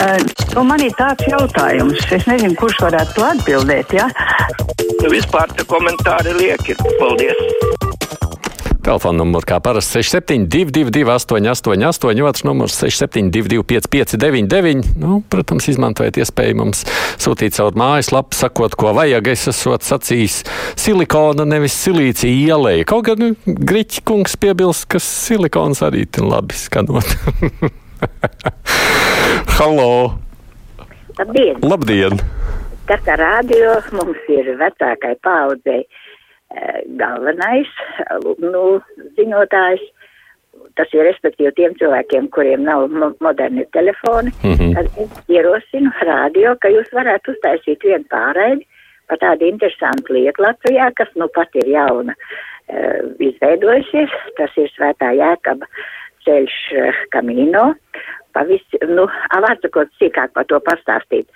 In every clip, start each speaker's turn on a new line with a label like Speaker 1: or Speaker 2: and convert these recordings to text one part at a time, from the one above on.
Speaker 1: Uh, nu man ir tāds jautājums, es nezinu, kurš varētu to atbildēt. Ja?
Speaker 2: Nu, vispār te komentāri lieki. Paldies!
Speaker 3: Telefona numurs kā parasti 6722, 888, otrs numurs 672, 559, nu, protams, izmantojiet iespēju mums sūtīt caur mājaslapu, sakot, ko vajag. Es esmu sacījis silikona, nevis silīcija ielēja. Kaut gan nu, Griķi kungs piebilst, ka silikons arī ir labi skanot. Halo!
Speaker 4: Labdien!
Speaker 3: Labdien!
Speaker 4: Tā kā rādio mums ir vecākai paudzei galvenais nu, ziņotājs. Tas ir respektīvi tiem cilvēkiem, kuriem nav mo moderni telefoni. Mm -hmm. Tad ierosinu rādio, ka jūs varētu uztaisīt vienu pārēdi par tādu interesantu lietu Latvijā, kas nu pat ir jauna uh, izveidojusies. Tas ir svētā jēkaba ceļš uh, Kamino. Pavisi, nu, vārdsakot, sīkāk par to pastāstīt.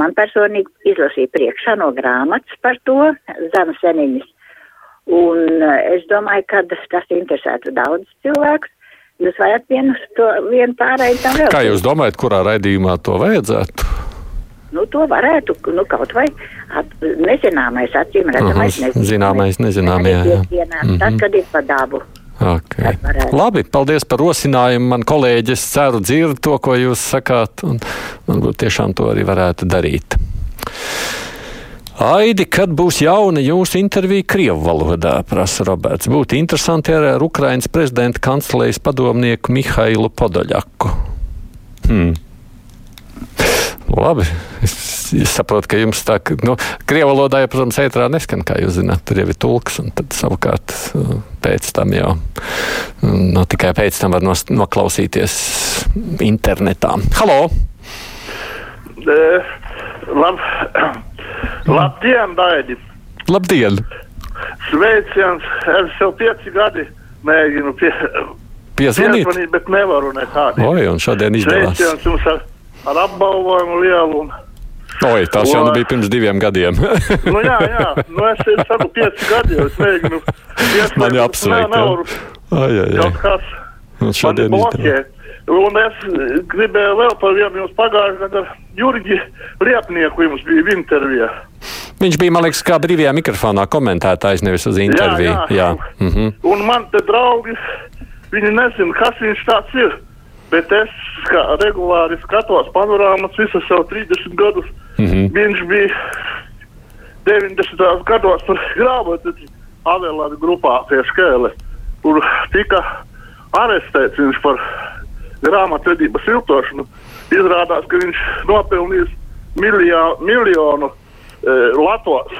Speaker 4: Man personīgi izlasīja priekšā no grāmatas par to Zana Seniņas Un eh, es domāju, ka tas interesētu daudz cilvēkus. Jūs varat vienu, to, vienu pārēju tam vēl.
Speaker 3: Kā jūs domājat, kurā raidījumā to vajadzētu?
Speaker 4: Nu, to varētu, nu, kaut vai at, nezināmais, acīm redzamais,
Speaker 3: -huh. zināmais, nezināmais, jā. jā.
Speaker 4: Tad, kad ir pa dabu.
Speaker 3: Okay. Labi, paldies par rosinājumu. Man kolēģi, es ceru, dzird to, ko jūs sakāt, un varbūt tiešām to arī varētu darīt. Aidi, kad būs jauna jūsu intervija Krievu valodā, prasa Roberts. Būtu interesanti ar Ukrainas prezidenta kancelejas padomnieku Mihailu Podoļaku. Hmm. Labi, es, es saprotu, ka jums tā, nu, krievu valodā, ja, protams, ētrā neskan, kā jūs zināt, tur jau ir tulks, un tad savukārt pēc tam jau, nu, tikai pēc tam var nos, noklausīties internetā. Halo!
Speaker 5: Uh, labi. Labdien, Daidi!
Speaker 3: Labdien!
Speaker 5: Sveiciens! Es jau pieci gadi mēģinu pie,
Speaker 3: piezvanīt,
Speaker 5: piezvanīt bet nevaru nekādi.
Speaker 3: Oi, un šodien izdevās.
Speaker 5: Sveiciens jums ar, ar apbalvojumu lielu. Un,
Speaker 3: Oi, tas jau nu bija pirms diviem gadiem.
Speaker 5: nu, jā, jā, nu es, es saku pieci gadi, jo es mēģinu.
Speaker 3: Mani apsveikt. Ai, ai, ai.
Speaker 5: Kaut kas.
Speaker 3: Un šodien izdevās.
Speaker 5: Un es gribēju vēl par vienu jums pagājušajā gadā Jurgi Liepnieku jums bija intervijā.
Speaker 3: Viņš bija, man liekas, kā brīvajā mikrofonā komentētājs, nevis uz interviju.
Speaker 5: Jā, jā. jā. -hmm. Un man te draugi, viņi nezina, kas viņš tāds ir. Bet es kā regulāri skatos panorāmas visas jau 30 gadus. Mm -hmm. Viņš bija 90. gados par grāmatu Avelāda grupā pie Škēle, kur tika arestēts viņš par grāmatvedības viltošanu. Izrādās, ka viņš nopelnījis miljā, miljonu e, Latvijas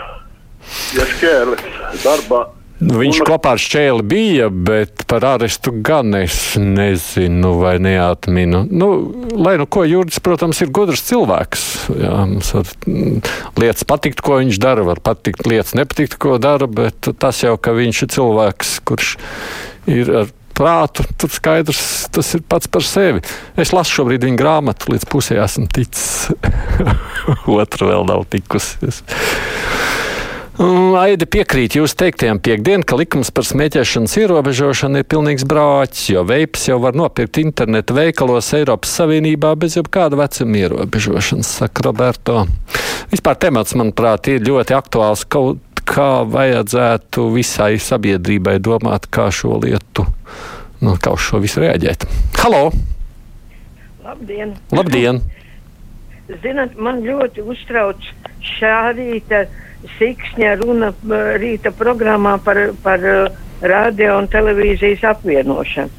Speaker 5: ja šķēles darbā.
Speaker 3: Viņš un, kopā ar šķēli bija, bet par arestu gan es nezinu vai neatminu. Nu, lai nu ko Jurģis, protams, ir gudrs cilvēks. Jā, mums var lietas patikt, ko viņš dara, var patikt lietas nepatikt, ko dara, bet tas jau, ka viņš ir cilvēks, kurš ir ar prātu, tad skaidrs, tas ir pats par sevi. Es lasu šobrīd viņa grāmatu, līdz pusē esmu ticis. Otra vēl nav tikusi. Aida piekrīt jūsu teiktiem piekdien, ka likums par smēķēšanas ierobežošanu ir pilnīgs brāķis, jo veips jau var nopirkt interneta veikalos Eiropas Savienībā bez jebkāda vecuma ierobežošanas, saka Roberto. Vispār temats, manuprāt, ir ļoti aktuāls, kaut kā vajadzētu visai sabiedrībai domāt, kā šo lietu, nu, kā uz šo visu reaģēt. Halo!
Speaker 6: Labdien!
Speaker 3: Labdien.
Speaker 6: Zinat, man ļoti uztrauc šā rīta sikšņa runa rīta programmā par, par radio un televīzijas apvienošanu.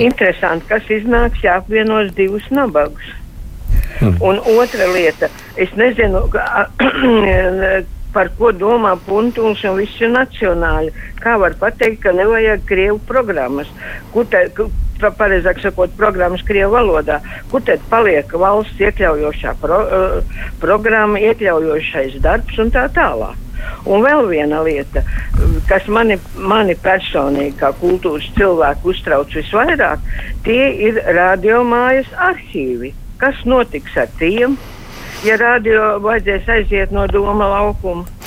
Speaker 6: Interesanti, kas iznāks, ja apvienos divus nabagus. Hmm. Un otra lieta, es nezinu, par ko domā Punktūns un visi nacionāļi. Kā var pateikt, ka nevajag krievu programmas? Kur tad, pareizāk sakot, programmas krievu valodā? Kur tad paliek valsts iekļaujošā pro, uh, programma, iekļaujošais darbs un tā tālāk? Un vēl viena lieta, kas mani, mani personīgi, kā kultūras cilvēku, uztrauc visvairāk, tie ir radiomājas arhīvi. Kas notiks ar tiem? Ja radio vajadzēs aiziet no doma laukuma.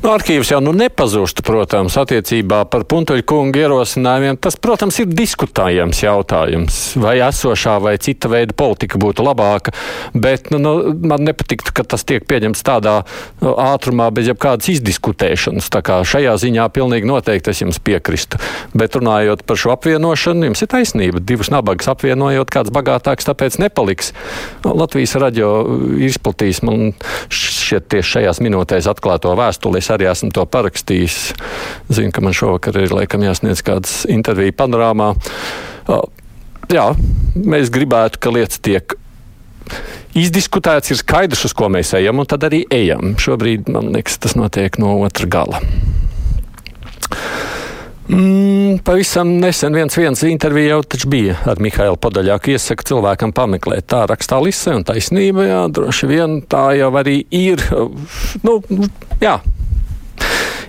Speaker 3: Nu, arhīvs jau nu nepazustu, protams, attiecībā par Puntuļu kungu ierosinājumiem. Tas, protams, ir diskutējams jautājums, vai esošā vai cita veida politika būtu labāka, bet nu, nu, man nepatiktu, ka tas tiek pieņemts tādā nu, ātrumā bez jebkādas izdiskutēšanas. Tā kā šajā ziņā pilnīgi noteikti es jums piekrīstu. Bet runājot par šo apvienošanu, jums ir taisnība. Divus nabagas apvienojot, kāds bagātāks tāpēc nepaliks. Latvijas raģio izplatīs man šķiet tieši šajās minūtēs atklāto vēstuli. Es arī esmu to parakstījis. Zinu, ka man šovakar ir laikam jāsniedz kādas interviju panorāmā. Jā, mēs gribētu, ka lietas tiek izdiskutēts, ir skaidrs, uz ko mēs ejam, un tad arī ejam. Šobrīd, man liekas, tas notiek no otra gala. Mm, pavisam nesen viens, viens intervija jau taču bija ar Mihailu Podaļāku. Iesaka cilvēkam pameklēt. Tā rakstā Lise un taisnība, jā, droši vien tā jau arī ir. Nu, jā.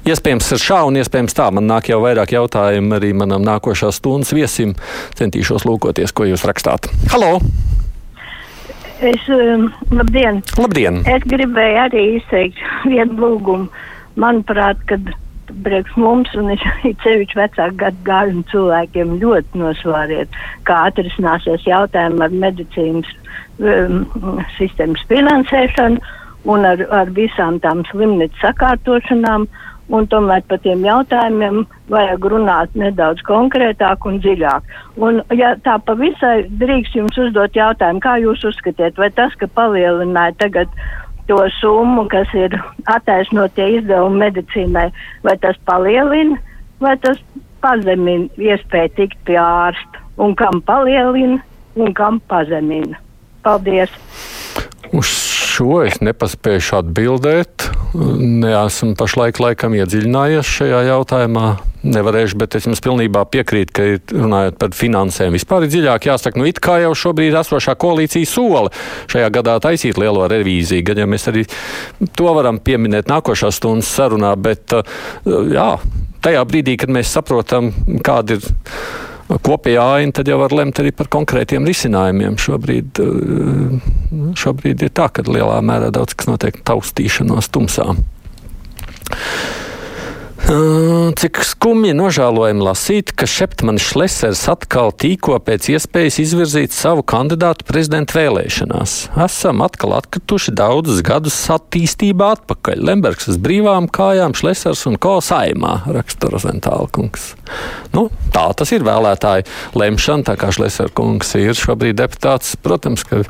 Speaker 3: Iespējams, ar šā un iespējams tā. Man nāk jau vairāk jautājumu arī manam nākošās stundas viesim. Centīšos lūkoties, ko jūs rakstāt. Halo!
Speaker 7: Es, um, labdien!
Speaker 3: Labdien!
Speaker 7: Es gribēju arī izteikt vienu lūgumu. Manuprāt, kad priekš mums, un es cevišķi vecāku gadu gājumu cilvēkiem ļoti nosvāriet, kā atrisināsies jautājumi ar medicīnas um, sistēmas finansēšanu un ar, ar visām tām slimnīcu sakārtošanām. Un tomēr par tiem jautājumiem vajag runāt nedaudz konkrētāk un dziļāk. Un, ja tā pavisai drīkst jums uzdot jautājumu, kā jūs uzskatiet, vai tas, ka palielināja tagad to summu, kas ir attaisnotie izdevumi medicīnai, vai tas palielina, vai tas pazemina iespēju tikt pie ārsta, un kam palielina, un kam pazemina. Paldies!
Speaker 3: Uz šo es nepaspēju atbildēt. Neesmu pašlaik laikam iedziļinājies šajā jautājumā. Nevarēšu, bet es jums pilnībā piekrītu, ka runājot par finansēm, vispār ir dziļāk jāsaka, nu it kā jau šobrīd esošā koalīcija sola šajā gadā taisīt lielo revīziju, gan ja mēs arī to varam pieminēt nākošā stundas sarunā, bet jā, tajā brīdī, kad mēs saprotam, kāda ir kopējā aina, tad jau var lemt arī par konkrētiem risinājumiem. Šobrīd, eh, šobrīd ir tā, ka lielā mērā daudz kas notiek taustīšanos tumsā. Cik skumji nožēlojami lasīt, ka Šeptmanis Šlesers atkal tīko pēc iespējas izvirzīt savu kandidātu prezidenta vēlēšanās. Esam atkal atkrituši daudzus gadus attīstībā atpakaļ. Lembergs uz brīvām kājām, Šlesers un Ko saimā, raksta Rozentāla kungs. Nu, tā tas ir vēlētāju lemšana, tā kā Šlesers kungs ir šobrīd deputāts. Protams, ka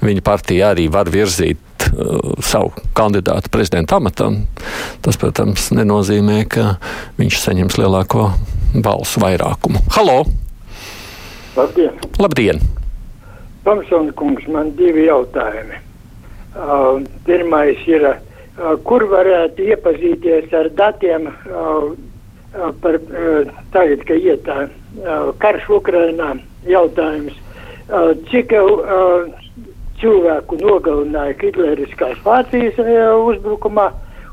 Speaker 3: viņa partija arī var virzīt uh, savu kandidātu prezidenta amatam. Tas, protams, nenozīmē, ka viņš saņems lielāko balsu vairākumu. Halo!
Speaker 8: Labdien!
Speaker 3: Labdien.
Speaker 8: Tomsona kungs, man divi jautājumi. Uh, pirmais ir, uh, kur varētu iepazīties ar datiem uh, par tagad, ka iet tā karš Ukrainā jautājums. Cik cilvēku nogalināja Hitleriskās Vācijas uh, uzbrukumā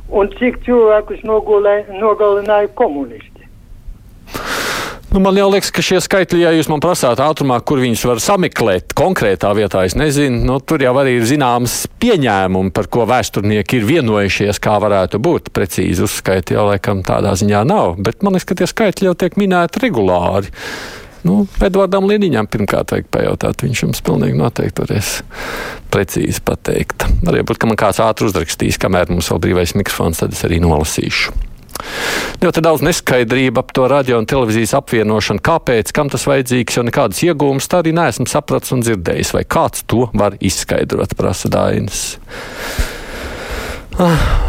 Speaker 8: un cik cilvēkus nogulē, nogalināja komunisti.
Speaker 3: Nu, man liekas, ka šie skaitļi, ja jūs man prasāt ātrumā, kur viņus var sameklēt konkrētā vietā, es nezinu. Nu, tur jau arī ir zināms pieņēmumi, par ko vēsturnieki ir vienojušies, kā varētu būt. Precīzi uzskaiti jau laikam tādā ziņā nav, bet man liekas, ka tie skaitļi jau tiek minēti regulāri. Nu, Edvardam Liniņam pirmkārt vajag pajautāt. Viņš jums pilnīgi noteikti varēs precīzi pateikt. Arī būt, ka man kāds ātri uzrakstīs, kamēr mums vēl brīvais mikrofons, tad es arī nolasīšu. Ļoti daudz neskaidrību ap to radio un televīzijas apvienošanu. Kāpēc, kam tas vajadzīgs, jo nekādas iegūmas tā arī neesmu sapratis un dzirdējis. Vai kāds to var izskaidrot, prasa Dainis. Ah.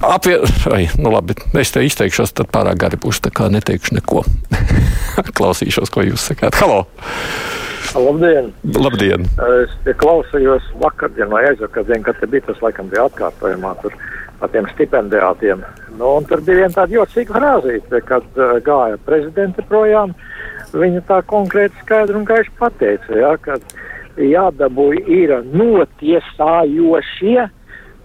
Speaker 3: Apvien... Ai, nu labi, es te izteikšos, tad pārāk gari būs, tā kā neteikšu neko. Klausīšos, ko jūs sakāt. Halo!
Speaker 9: Labdien!
Speaker 3: Labdien!
Speaker 9: Es klausījos vakardien vai aizvakardien, kad bija tas laikam bija atkārtojumā tur par tiem stipendijātiem. Nu, un tur bija viena tāda jocīga frāzīte, kad uh, gāja prezidente projām. Viņa tā konkrēti skaidri un gaiši pateica, ja, ka jādabūj ir notiesājošie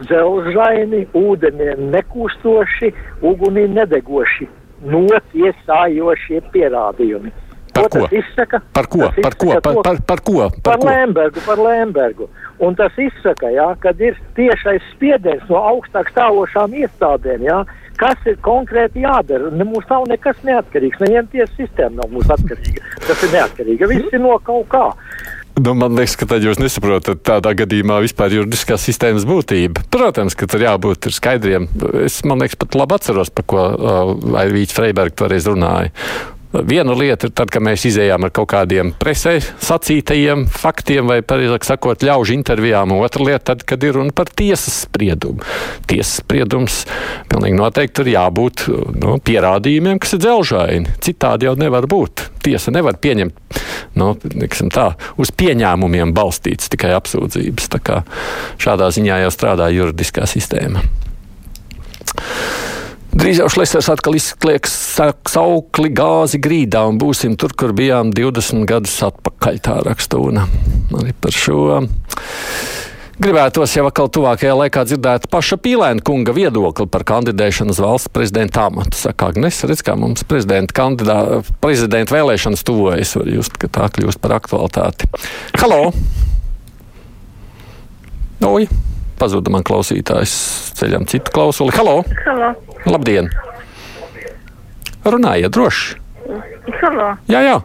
Speaker 9: dzelžaini, ūdenī nekūstoši, ugunī nedegoši, notiesājošie pierādījumi.
Speaker 3: Par ko?
Speaker 9: Izsaka,
Speaker 3: par ko? Par ko? Par, par, par ko?
Speaker 9: Par, par Lembergu, par Lembergu. Un tas izsaka, jā, kad ir tiešais spiediens no augstāk stāvošām iestādēm, jā, kas ir konkrēti jādara. Ne, mums nav nekas neatkarīgs, neviena tiesa sistēma nav mūsu atkarīga. Tas ir neatkarīga. Viss ir no kaut kā.
Speaker 3: Nu, man liekas, ka tad jūs nesaprotat tādā gadījumā vispār juridiskās sistēmas būtību. Protams, ka tur jābūt skaidriem. Es, man liekas, pat labi atceros, par ko uh, Aivīts Freibergs toreiz runāja. Viena lieta ir tad, kad mēs izējām ar kaut kādiem presē sacītajiem faktiem, vai, pareizāk sakot, ļaužu intervijām. Otra lieta, tad, kad ir runa par tiesas spriedumu. Tiesas spriedums pilnīgi noteikti ir jābūt nu, pierādījumiem, kas ir dzelžaini. Citādi jau nevar būt. Tiesa nevar pieņemt nu, tā, uz pieņēmumiem balstīts tikai apsūdzības. Šādā ziņā jau strādā juridiskā sistēma. Drīz jau Šlesers atkal izklieks saukli gāzi grīdā un būsim tur, kur bijām 20 gadus atpakaļ. Tā raksta un arī par šo. Gribētos jau atkal tuvākajā laikā dzirdēt paša Pīlēna kunga viedokli par kandidēšanu uz valsts prezidenta amatu. Saka, Agnes, redz, kā mums prezidenta, kandidā, prezidenta vēlēšanas tuvojas, var just, ka tā kļūst par aktualitāti. Halo! Oi, pazuda man klausītājs, ceļam citu klausuli. Halo!
Speaker 10: Halo!
Speaker 3: Labdien! Runājiet droši!
Speaker 10: Halo!
Speaker 3: Jā, jā!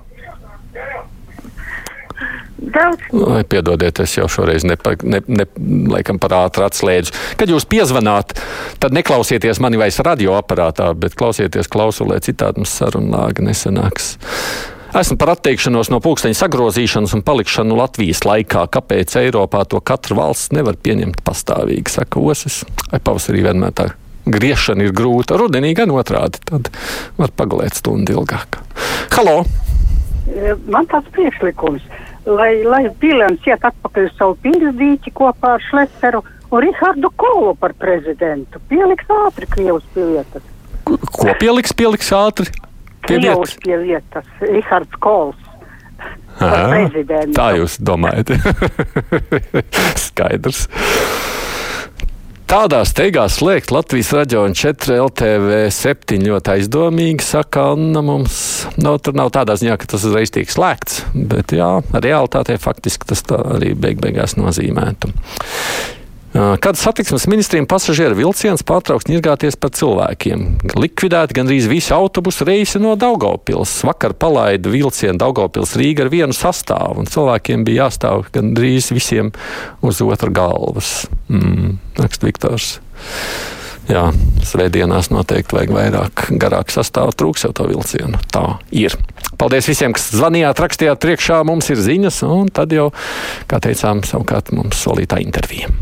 Speaker 10: Daudz.
Speaker 3: Ai, piedodiet, es jau šoreiz nepa, ne, ne, laikam par ātri atslēdzu. Kad jūs piezvanāt, tad neklausieties mani vairs radioaparātā, bet klausieties klausulē, citādi mums saruna lāga nesanāks. Esmu par atteikšanos no pulksteņa sagrozīšanas un palikšanu Latvijas laikā. Kāpēc Eiropā to katra valsts nevar pieņemt pastāvīgi, saka Osis. Vai pavasarī vienmēr tā griešana ir grūta. Rudenī gan otrādi. Tad var pagulēt stundu ilgāk. Halo!
Speaker 1: Man tāds priekšlikums, lai, lai Pīlēns iet atpakaļ uz savu pilsdīķi kopā ar Šlesteru un Rihardu Kolu par prezidentu. Pieliks ātri Krievus pie vietas.
Speaker 3: Ko pieliks, pieliks ātri?
Speaker 1: Pie Krievus vietas? pie vietas. Rihards Kols.
Speaker 3: Tā jūs domājat? Skaidrs. Tādā steigā slēgt Latvijas un 4 LTV 7 ļoti aizdomīgi, saka Anna. Mums nav, tur nav tādā ziņā, ka tas uzreiz tiek slēgts, bet jā, realitātē faktiski tas arī beig beigās nozīmētu. Kad satiksmes ministriem pasažieru vilciens pārtrauks ņirgāties par cilvēkiem. Likvidēti gandrīz visi autobusu reisi no Daugopils. Vakar palaida vilcienu Daugopils Rīga ar vienu sastāvu, un cilvēkiem bija jāstāv gandrīz visiem uz otra galvas. Mm, rakst Viktors. Jā, svētdienās noteikti vajag vairāk garāku sastāvu, trūks jau to vilcienu. Tā ir. Paldies visiem, kas zvanījāt, rakstījāt priekšā. Mums ir ziņas, un tad jau, kā teicām, savukārt mums solītā intervija.